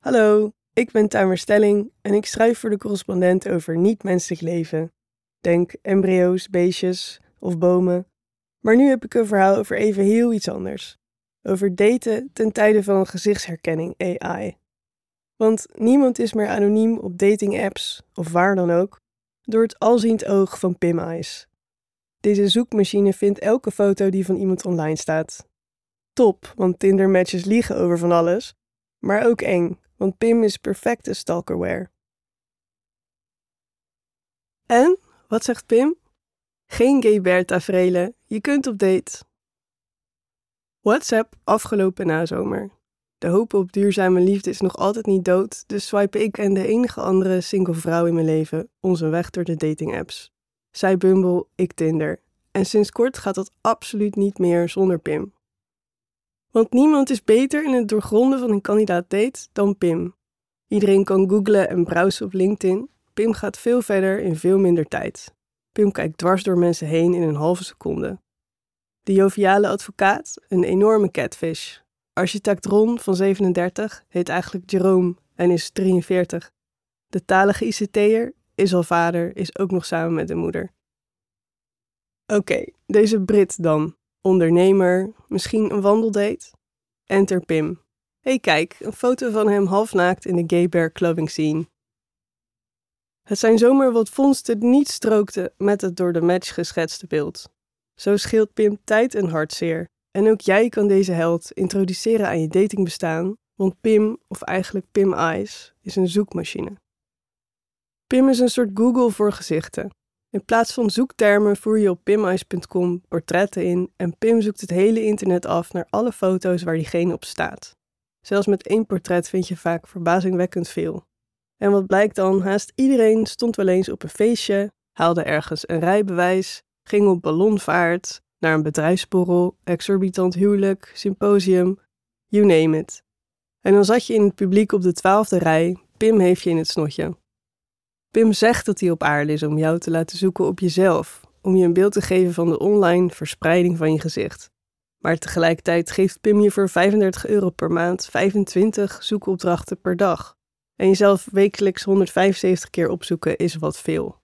Hallo, ik ben Tamer Stelling en ik schrijf voor de correspondent over niet-menselijk leven. Denk embryo's, beestjes of bomen. Maar nu heb ik een verhaal over even heel iets anders. Over daten ten tijde van gezichtsherkenning AI. Want niemand is meer anoniem op dating-apps of waar dan ook, door het alziend oog van Pim Eyes. Deze zoekmachine vindt elke foto die van iemand online staat. Top, want Tinder-matches liegen over van alles, maar ook eng, want Pim is perfecte stalkerware. En, wat zegt Pim? Geen gay bear tafereelen, je kunt op date. WhatsApp afgelopen nazomer. De hoop op duurzame liefde is nog altijd niet dood, dus swipe ik en de enige andere single vrouw in mijn leven onze weg door de datingapps. Zij Bumble, ik Tinder. En sinds kort gaat dat absoluut niet meer zonder Pim. Want niemand is beter in het doorgronden van een kandidaat date dan Pim. Iedereen kan googlen en browsen op LinkedIn. Pim gaat veel verder in veel minder tijd. Pim kijkt dwars door mensen heen in een halve seconde. De joviale advocaat, een enorme catfish. Architect Ron van 37 heet eigenlijk Jerome en is 43. De talige ICT'er is al vader, is ook nog samen met de moeder. Oké, deze Brit dan. Ondernemer, misschien een wandeldate? Enter Pim. hey, kijk, een foto van hem halfnaakt in de gay bear clubbing scene. Het zijn zomaar wat vondsten niet strookten met het door de match geschetste beeld. Zo scheelt Pim tijd en hartzeer. En ook jij kan deze held introduceren aan je datingbestaan, want Pim, of eigenlijk Pim Eyes, is een zoekmachine. Pim is een soort Google voor gezichten. In plaats van zoektermen voer je op pimeyes.com portretten in en Pim zoekt het hele internet af naar alle foto's waar diegene op staat. Zelfs met één portret vind je vaak verbazingwekkend veel. En wat blijkt dan? Haast iedereen stond wel eens op een feestje, haalde ergens een rijbewijs, ging op ballonvaart, naar een bedrijfsborrel, exorbitant huwelijk, symposium, you name it. En dan zat je in het publiek op de twaalfde rij, Pim heeft je in het snotje. Pim zegt dat hij op aarde is om jou te laten zoeken op jezelf, om je een beeld te geven van de online verspreiding van je gezicht. Maar tegelijkertijd geeft Pim je voor 35 euro per maand 25 zoekopdrachten per dag. En jezelf wekelijks 175 keer opzoeken is wat veel.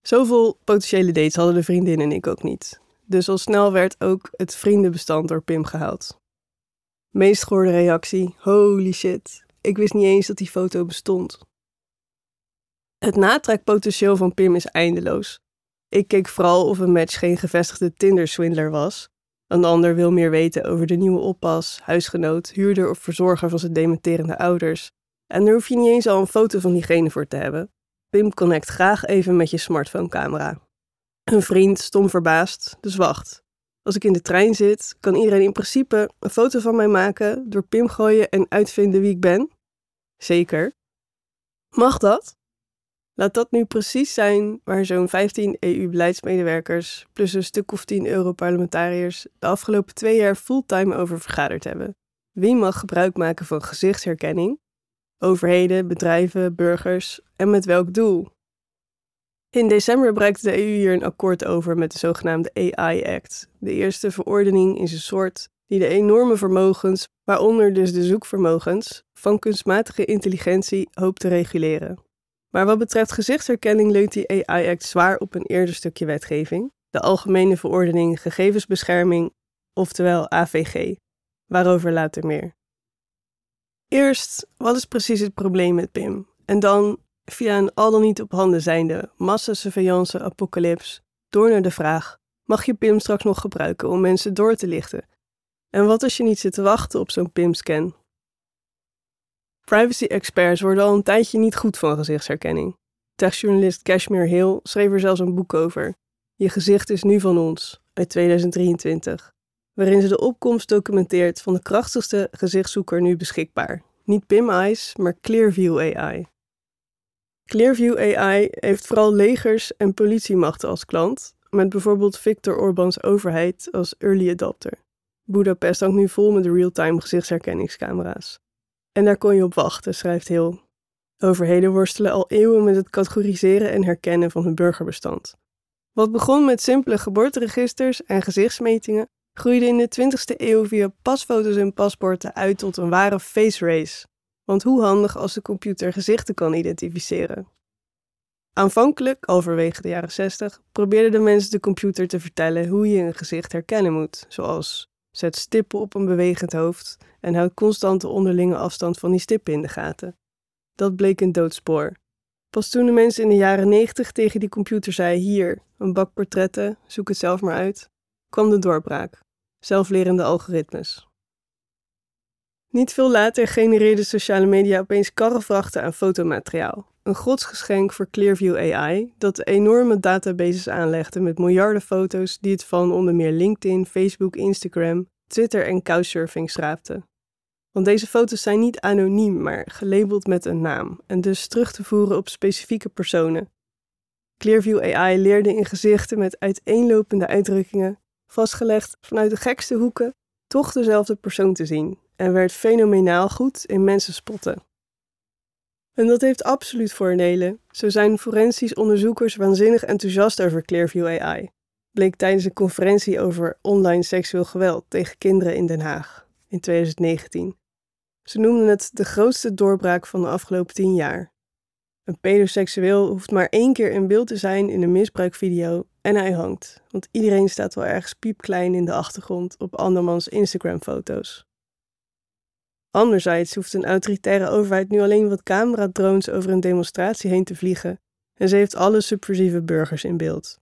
Zoveel potentiële dates hadden de vriendin en ik ook niet. Dus al snel werd ook het vriendenbestand door Pim gehaald. Meest gehoorde reactie: holy shit, ik wist niet eens dat die foto bestond. Het natrekpotentieel van Pim is eindeloos. Ik keek vooral of een match geen gevestigde Tinder-swindler was. Een ander wil meer weten over de nieuwe oppas, huisgenoot, huurder of verzorger van zijn dementerende ouders. En daar hoef je niet eens al een foto van diegene voor te hebben. Pim connect graag even met je smartphone-camera. Een vriend, stom verbaasd, dus wacht. Als ik in de trein zit, kan iedereen in principe een foto van mij maken, door Pim gooien en uitvinden wie ik ben? Zeker. Mag dat? Laat dat nu precies zijn waar zo'n 15 EU-beleidsmedewerkers plus een stuk of 10 Europarlementariërs de afgelopen twee jaar fulltime over vergaderd hebben. Wie mag gebruik maken van gezichtsherkenning overheden, bedrijven, burgers en met welk doel. In december bereikte de EU hier een akkoord over met de zogenaamde AI Act, de eerste verordening in zijn soort die de enorme vermogens, waaronder dus de zoekvermogens, van kunstmatige intelligentie hoopt te reguleren. Maar wat betreft gezichtsherkenning leunt die AI Act zwaar op een eerder stukje wetgeving, de Algemene Verordening Gegevensbescherming, oftewel AVG. Waarover later meer. Eerst, wat is precies het probleem met Pim? En dan, via een al dan niet op handen zijnde massasurveillance apocalyps, door naar de vraag: mag je Pim straks nog gebruiken om mensen door te lichten? En wat als je niet zit te wachten op zo'n Pim-scan? Privacy-experts worden al een tijdje niet goed van gezichtsherkenning. Techjournalist Cashmere Hill schreef er zelfs een boek over. Je gezicht is nu van ons, uit 2023 waarin ze de opkomst documenteert van de krachtigste gezichtszoeker nu beschikbaar. Niet PIM Eyes, maar Clearview AI. Clearview AI heeft vooral legers en politiemachten als klant, met bijvoorbeeld Viktor Orbans overheid als early adopter. Budapest hangt nu vol met real-time gezichtsherkenningscamera's. En daar kon je op wachten, schrijft Hill. Overheden worstelen al eeuwen met het categoriseren en herkennen van hun burgerbestand. Wat begon met simpele geboorteregisters en gezichtsmetingen, groeide in de 20e eeuw via pasfoto's en paspoorten uit tot een ware face race. Want hoe handig als de computer gezichten kan identificeren? Aanvankelijk, halverwege de jaren 60, probeerden de mensen de computer te vertellen hoe je een gezicht herkennen moet, zoals zet stippen op een bewegend hoofd en houd constant de onderlinge afstand van die stippen in de gaten. Dat bleek een doodspoor. Pas toen de mensen in de jaren 90 tegen die computer zeiden: Hier, een bak portretten, zoek het zelf maar uit, kwam de doorbraak. Zelflerende algoritmes. Niet veel later genereerden sociale media opeens karrevrachten aan fotomateriaal. Een godsgeschenk voor Clearview AI, dat enorme databases aanlegde met miljarden foto's die het van onder meer LinkedIn, Facebook, Instagram, Twitter en Couchsurfing schraapte. Want deze foto's zijn niet anoniem, maar gelabeld met een naam en dus terug te voeren op specifieke personen. Clearview AI leerde in gezichten met uiteenlopende uitdrukkingen, vastgelegd vanuit de gekste hoeken, toch dezelfde persoon te zien en werd fenomenaal goed in mensen spotten. En dat heeft absoluut voordelen. Zo zijn forensisch onderzoekers waanzinnig enthousiast over Clearview AI. Bleek tijdens een conferentie over online seksueel geweld tegen kinderen in Den Haag in 2019. Ze noemden het de grootste doorbraak van de afgelopen tien jaar. Een pedoseksueel hoeft maar één keer in beeld te zijn in een misbruikvideo en hij hangt, want iedereen staat wel ergens piepklein in de achtergrond op andermans Instagram-foto's. Anderzijds hoeft een autoritaire overheid nu alleen wat cameradrones over een demonstratie heen te vliegen en ze heeft alle subversieve burgers in beeld.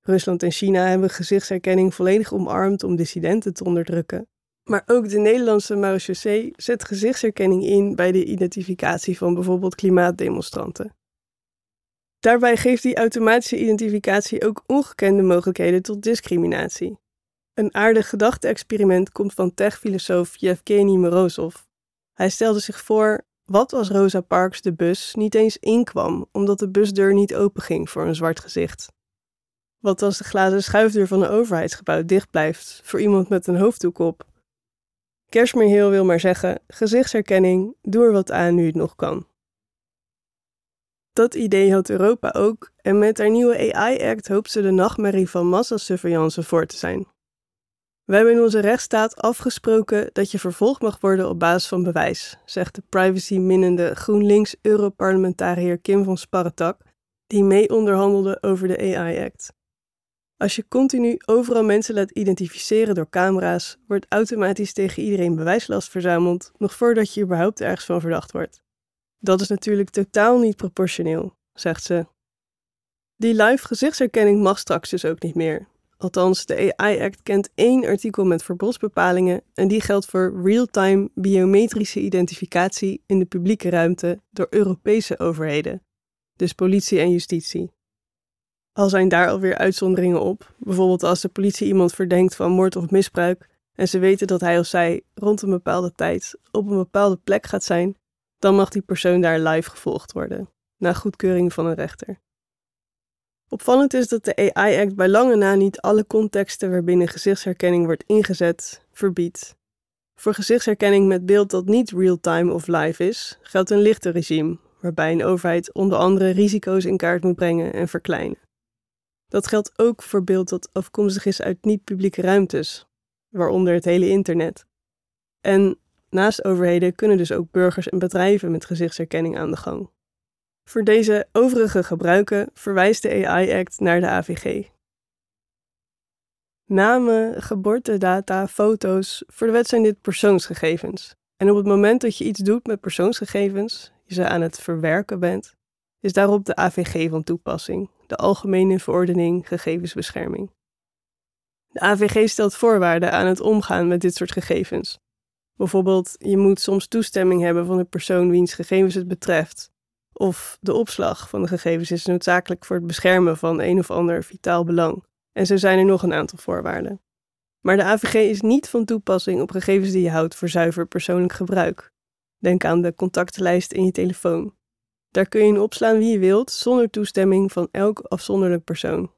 Rusland en China hebben gezichtsherkenning volledig omarmd om dissidenten te onderdrukken. Maar ook de Nederlandse marechaussee zet gezichtsherkenning in bij de identificatie van bijvoorbeeld klimaatdemonstranten. Daarbij geeft die automatische identificatie ook ongekende mogelijkheden tot discriminatie. Een aardig gedachte-experiment komt van techfilosoof Yevgeny Morozov. Hij stelde zich voor: wat als Rosa Parks de bus niet eens inkwam omdat de busdeur niet openging voor een zwart gezicht? Wat als de glazen schuifdeur van een overheidsgebouw dicht blijft voor iemand met een hoofddoek op? Kerstmerheel wil maar zeggen: gezichtsherkenning, doe er wat aan nu het nog kan. Dat idee had Europa ook en met haar nieuwe AI-act hoopt ze de nachtmerrie van massasurveillance voor te zijn. We hebben in onze rechtsstaat afgesproken dat je vervolgd mag worden op basis van bewijs, zegt de privacy-minnende GroenLinks-Europarlementariër Kim van Sparretak, die mee onderhandelde over de AI-act. Als je continu overal mensen laat identificeren door camera's, wordt automatisch tegen iedereen bewijslast verzameld, nog voordat je überhaupt ergens van verdacht wordt. Dat is natuurlijk totaal niet proportioneel, zegt ze. Die live gezichtsherkenning mag straks dus ook niet meer. Althans, de AI-act kent één artikel met verbodsbepalingen en die geldt voor real-time biometrische identificatie in de publieke ruimte door Europese overheden, dus politie en justitie. Al zijn daar alweer uitzonderingen op, bijvoorbeeld als de politie iemand verdenkt van moord of misbruik en ze weten dat hij of zij rond een bepaalde tijd op een bepaalde plek gaat zijn, dan mag die persoon daar live gevolgd worden, na goedkeuring van een rechter. Opvallend is dat de AI-act bij lange na niet alle contexten waarbinnen gezichtsherkenning wordt ingezet, verbiedt. Voor gezichtsherkenning met beeld dat niet real-time of live is, geldt een lichter regime, waarbij een overheid onder andere risico's in kaart moet brengen en verkleinen. Dat geldt ook voor beeld dat afkomstig is uit niet-publieke ruimtes, waaronder het hele internet. En naast overheden kunnen dus ook burgers en bedrijven met gezichtsherkenning aan de gang. Voor deze overige gebruiken verwijst de AI-act naar de AVG. Namen, geboortedata, foto's, voor de wet zijn dit persoonsgegevens. En op het moment dat je iets doet met persoonsgegevens, je ze aan het verwerken bent, is daarop de AVG van toepassing, de Algemene Verordening Gegevensbescherming. De AVG stelt voorwaarden aan het omgaan met dit soort gegevens. Bijvoorbeeld, je moet soms toestemming hebben van de persoon wiens gegevens het betreft, of de opslag van de gegevens is noodzakelijk voor het beschermen van een of ander vitaal belang. En zo zijn er nog een aantal voorwaarden. Maar de AVG is niet van toepassing op gegevens die je houdt voor zuiver persoonlijk gebruik. Denk aan de contactenlijst in je telefoon. Daar kun je in opslaan wie je wilt zonder toestemming van elk afzonderlijk persoon.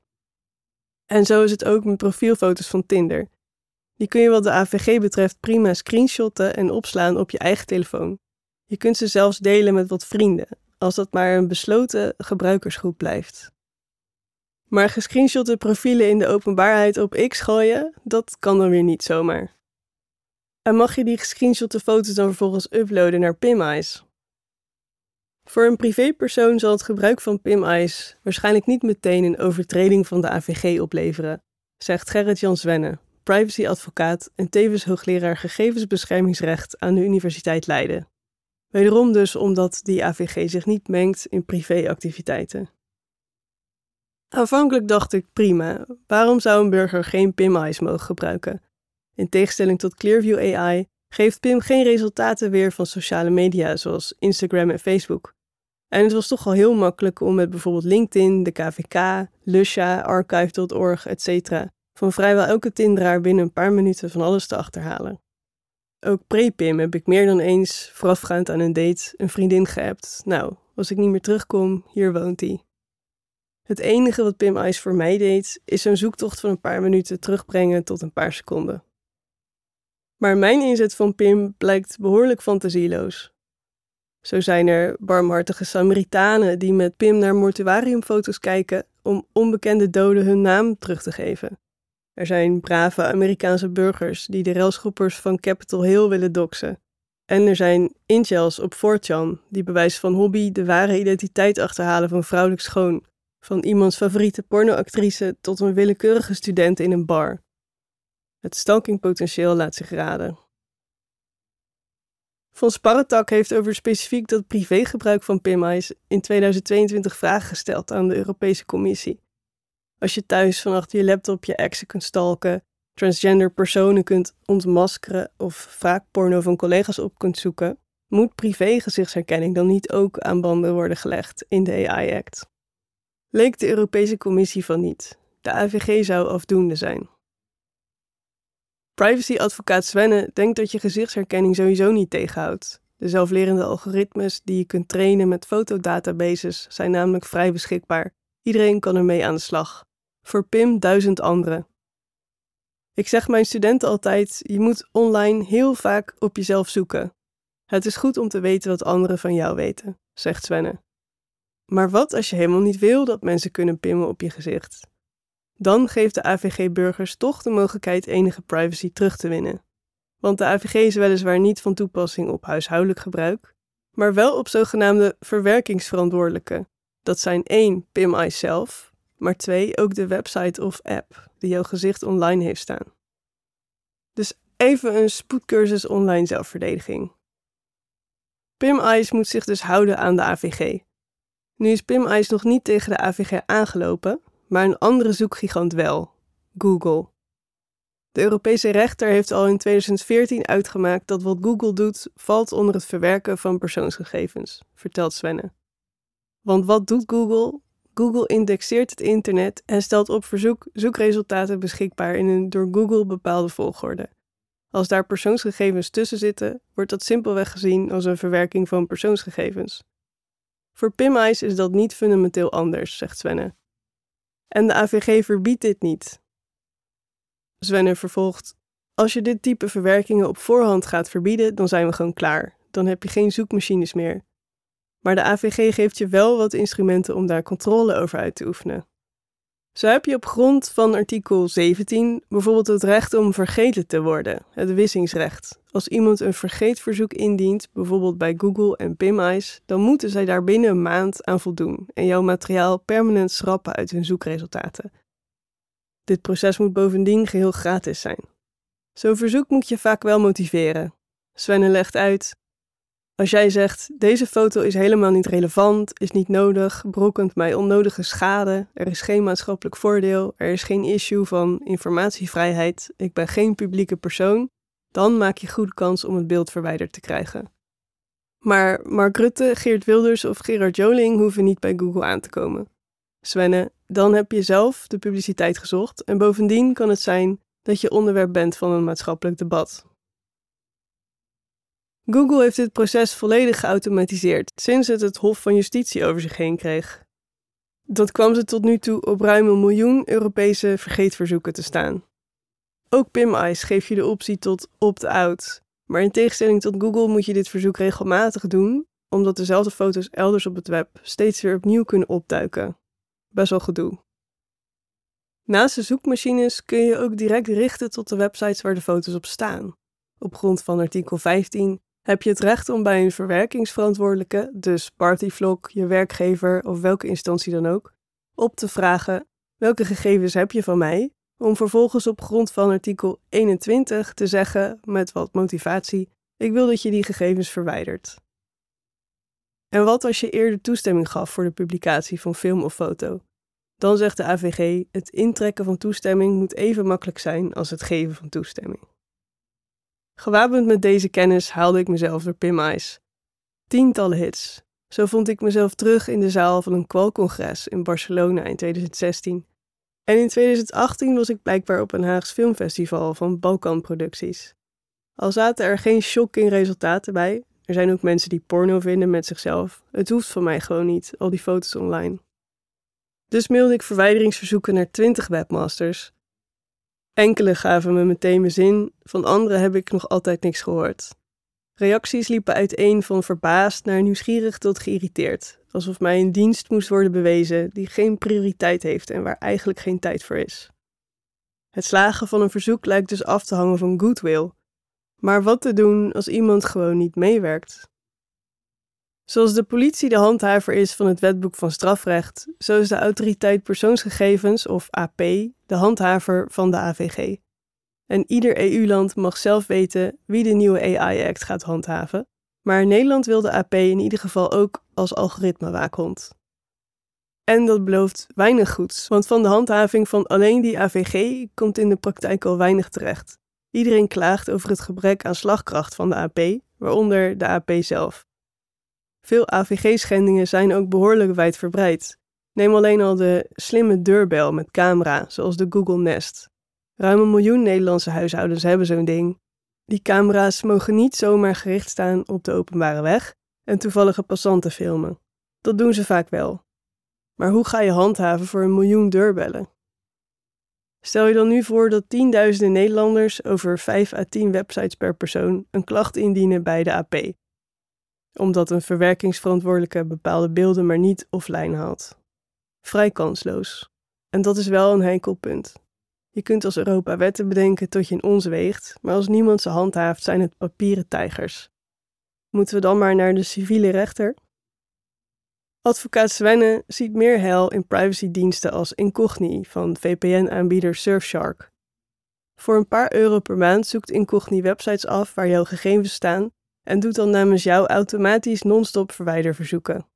En zo is het ook met profielfoto's van Tinder. Die kun je wat de AVG betreft prima screenshotten en opslaan op je eigen telefoon. Je kunt ze zelfs delen met wat vrienden, als dat maar een besloten gebruikersgroep blijft. Maar gescreenshotte profielen in de openbaarheid op X gooien, dat kan dan weer niet zomaar. En mag je die gescreenshotte foto's dan vervolgens uploaden naar PimEyes, Voor een privépersoon zal het gebruik van PIM-ICE waarschijnlijk niet meteen een overtreding van de AVG opleveren, zegt Gerrit-Jan Zwenne, privacyadvocaat en tevens hoogleraar gegevensbeschermingsrecht aan de Universiteit Leiden. Wederom dus omdat die AVG zich niet mengt in privéactiviteiten. Aanvankelijk dacht ik prima, waarom zou een burger geen PIM-ICE mogen gebruiken? In tegenstelling tot Clearview AI geeft PIM geen resultaten weer van sociale media zoals Instagram en Facebook. En het was toch al heel makkelijk om met bijvoorbeeld LinkedIn, de KVK, Lusha, Archive.org, etc. van vrijwel elke tindraar binnen een paar minuten van alles te achterhalen. Ook pre-Pim heb ik meer dan eens, voorafgaand aan een date, een vriendin geappt. Nou, als ik niet meer terugkom, hier woont hij. Het enige wat Pim Ice voor mij deed, is een zoektocht van een paar minuten terugbrengen tot een paar seconden. Maar mijn inzet van Pim blijkt behoorlijk fantasieloos. Zo zijn er barmhartige Samaritanen die met Pim naar mortuariumfoto's kijken om onbekende doden hun naam terug te geven. Er zijn brave Amerikaanse burgers die de railschoppers van Capitol Hill willen doxen. En er zijn incels op 4chan die bewijs van hobby de ware identiteit achterhalen van vrouwelijk schoon. Van iemands favoriete pornoactrice tot een willekeurige student in een bar. Het stalkingpotentieel laat zich raden. Von Sparretak heeft over specifiek dat privégebruik van PIMI's in 2022 vragen gesteld aan de Europese Commissie. Als je thuis van je laptop je exen kunt stalken, transgender personen kunt ontmaskeren of porno van collega's op kunt zoeken, moet privé-gezichtsherkenning dan niet ook aan banden worden gelegd in de AI-act? Leek de Europese Commissie van niet. De AVG zou afdoende zijn. Privacy-advocaat Svenne denkt dat je gezichtsherkenning sowieso niet tegenhoudt. De zelflerende algoritmes die je kunt trainen met fotodatabases zijn namelijk vrij beschikbaar. Iedereen kan ermee aan de slag. Voor Pim duizend anderen. Ik zeg mijn studenten altijd: je moet online heel vaak op jezelf zoeken. Het is goed om te weten wat anderen van jou weten, zegt Svenne. Maar wat als je helemaal niet wil dat mensen kunnen pimmen op je gezicht? Dan geeft de AVG burgers toch de mogelijkheid enige privacy terug te winnen. Want de AVG is weliswaar niet van toepassing op huishoudelijk gebruik, maar wel op zogenaamde verwerkingsverantwoordelijke. Dat zijn één PIM zelf, maar twee ook de website of app die jouw gezicht online heeft staan. Dus even een spoedcursus online zelfverdediging. PIM moet zich dus houden aan de AVG. Nu is PIM nog niet tegen de AVG aangelopen, maar een andere zoekgigant wel, Google. De Europese rechter heeft al in 2014 uitgemaakt dat wat Google doet valt onder het verwerken van persoonsgegevens, vertelt Svenne. Want wat doet Google? Google indexeert het internet en stelt op verzoek zoekresultaten beschikbaar in een door Google bepaalde volgorde. Als daar persoonsgegevens tussen zitten, wordt dat simpelweg gezien als een verwerking van persoonsgegevens. Voor PIMICE is dat niet fundamenteel anders, zegt Svenne. En de AVG verbiedt dit niet. Svenne vervolgt: Als je dit type verwerkingen op voorhand gaat verbieden, dan zijn we gewoon klaar. Dan heb je geen zoekmachines meer. Maar de AVG geeft je wel wat instrumenten om daar controle over uit te oefenen. Zo heb je op grond van artikel 17 bijvoorbeeld het recht om vergeten te worden, het wissingsrecht. Als iemand een vergeetverzoek indient, bijvoorbeeld bij Google en PimEyes, dan moeten zij daar binnen een maand aan voldoen en jouw materiaal permanent schrappen uit hun zoekresultaten. Dit proces moet bovendien geheel gratis zijn. Zo'n verzoek moet je vaak wel motiveren. Svenne legt uit: als jij zegt, deze foto is helemaal niet relevant, is niet nodig, brokkent mij onnodige schade, er is geen maatschappelijk voordeel, er is geen issue van informatievrijheid, ik ben geen publieke persoon, dan maak je goede kans om het beeld verwijderd te krijgen. Maar Mark Rutte, Geert Wilders of Gerard Joling hoeven niet bij Google aan te komen. Svenne, dan heb je zelf de publiciteit gezocht en bovendien kan het zijn dat je onderwerp bent van een maatschappelijk debat. Google heeft dit proces volledig geautomatiseerd sinds het het Hof van Justitie over zich heen kreeg. Dat kwam ze tot nu toe op ruim een miljoen Europese vergeetverzoeken te staan. Ook PimEyes geeft je de optie tot opt-out, maar in tegenstelling tot Google moet je dit verzoek regelmatig doen, omdat dezelfde foto's elders op het web steeds weer opnieuw kunnen opduiken. Best wel gedoe. Naast de zoekmachines kun je ook direct richten tot de websites waar de foto's op staan. Op grond van artikel 15 heb je het recht om bij een verwerkingsverantwoordelijke, dus Partyvlog, je werkgever of welke instantie dan ook, op te vragen welke gegevens heb je van mij, om vervolgens op grond van artikel 21 te zeggen met wat motivatie: ik wil dat je die gegevens verwijdert. En wat als je eerder toestemming gaf voor de publicatie van film of foto? Dan zegt de AVG: het intrekken van toestemming moet even makkelijk zijn als het geven van toestemming. Gewapend met deze kennis haalde ik mezelf door Pim Ice. Tientallen hits. Zo vond ik mezelf terug in de zaal van een kwalcongres in Barcelona in 2016. En in 2018 was ik blijkbaar op een Haags filmfestival van Balkan Producties. Al zaten er geen shocking resultaten bij, er zijn ook mensen die porno vinden met zichzelf. Het hoeft van mij gewoon niet, al die foto's online. Dus mailde ik verwijderingsverzoeken naar 20 webmasters. Enkele gaven me meteen mijn zin, van anderen heb ik nog altijd niks gehoord. Reacties liepen uiteen van verbaasd naar nieuwsgierig tot geïrriteerd, alsof mij een dienst moest worden bewezen die geen prioriteit heeft en waar eigenlijk geen tijd voor is. Het slagen van een verzoek lijkt dus af te hangen van goodwill. Maar wat te doen als iemand gewoon niet meewerkt? Zoals de politie de handhaver is van het wetboek van strafrecht, zo is de autoriteit persoonsgegevens, of AP, de handhaver van de AVG. En ieder EU-land mag zelf weten wie de nieuwe AI-act gaat handhaven, maar Nederland wil de AP in ieder geval ook als algoritmewaakhond. En dat belooft weinig goeds, want van de handhaving van alleen die AVG komt in de praktijk al weinig terecht. Iedereen klaagt over het gebrek aan slagkracht van de AP, waaronder de AP zelf. Veel AVG-schendingen zijn ook behoorlijk wijdverbreid. Neem alleen al de slimme deurbel met camera, zoals de Google Nest. Ruim een miljoen Nederlandse huishoudens hebben zo'n ding. Die camera's mogen niet zomaar gericht staan op de openbare weg en toevallige passanten filmen. Dat doen ze vaak wel. Maar hoe ga je handhaven voor een miljoen deurbellen? Stel je dan nu voor dat tienduizenden Nederlanders over 5 à 10 websites per persoon een klacht indienen bij de AP, omdat een verwerkingsverantwoordelijke bepaalde beelden maar niet offline haalt. Vrij kansloos. En dat is wel een heikel punt. Je kunt als Europa wetten bedenken tot je in ons weegt, maar als niemand ze handhaaft, zijn het papieren tijgers. Moeten we dan maar naar de civiele rechter? Advocaat Svenne ziet meer hel in privacydiensten als Incogni van VPN-aanbieder Surfshark. Voor een paar euro per maand zoekt Incogni websites af waar jouw gegevens staan en doet dan namens jou automatisch non-stop verwijderverzoeken.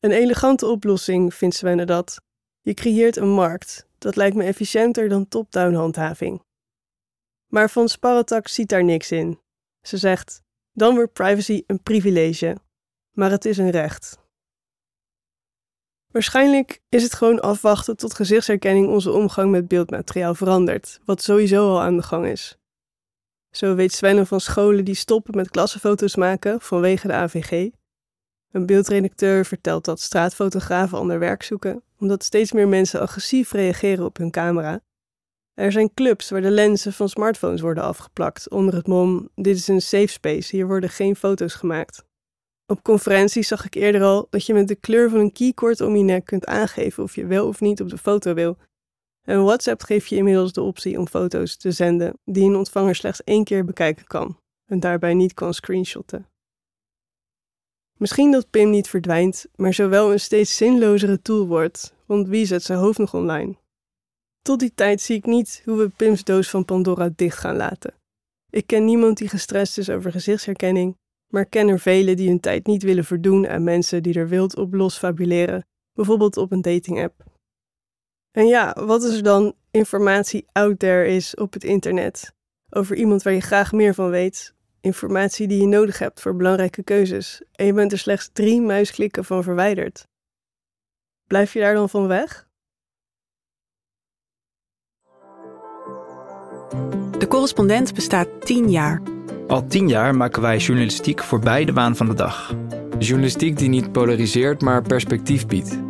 Een elegante oplossing vindt Svenne dat. Je creëert een markt. Dat lijkt me efficiënter dan top-down handhaving. Maar Van Sparretak ziet daar niks in. Ze zegt: dan wordt privacy een privilege, maar het is een recht. Waarschijnlijk is het gewoon afwachten tot gezichtsherkenning onze omgang met beeldmateriaal verandert, wat sowieso al aan de gang is. Zo weet Svenne van scholen die stoppen met klassenfoto's maken vanwege de AVG. Een beeldredacteur vertelt dat straatfotografen ander werk zoeken, omdat steeds meer mensen agressief reageren op hun camera. Er zijn clubs waar de lenzen van smartphones worden afgeplakt onder het mom: dit is een safe space, hier worden geen foto's gemaakt. Op conferenties zag ik eerder al dat je met de kleur van een keycord om je nek kunt aangeven of je wel of niet op de foto wil. En WhatsApp geeft je inmiddels de optie om foto's te zenden die een ontvanger slechts één keer bekijken kan en daarbij niet kan screenshotten. Misschien dat Pim niet verdwijnt, maar zowel een steeds zinlozere tool wordt, want wie zet zijn hoofd nog online? Tot die tijd zie ik niet hoe we Pims doos van Pandora dicht gaan laten. Ik ken niemand die gestrest is over gezichtsherkenning maar ken er velen die hun tijd niet willen verdoen aan mensen die er wild op los fabuleren, bijvoorbeeld op een dating-app. En ja, wat is er dan informatie out there is op het internet over iemand waar je graag meer van weet, informatie die je nodig hebt voor belangrijke keuzes en je bent er slechts drie muisklikken van verwijderd? Blijf je daar dan van weg? De correspondent bestaat tien jaar. Al tien jaar maken wij journalistiek voorbij de waan van de dag. Journalistiek die niet polariseert, maar perspectief biedt.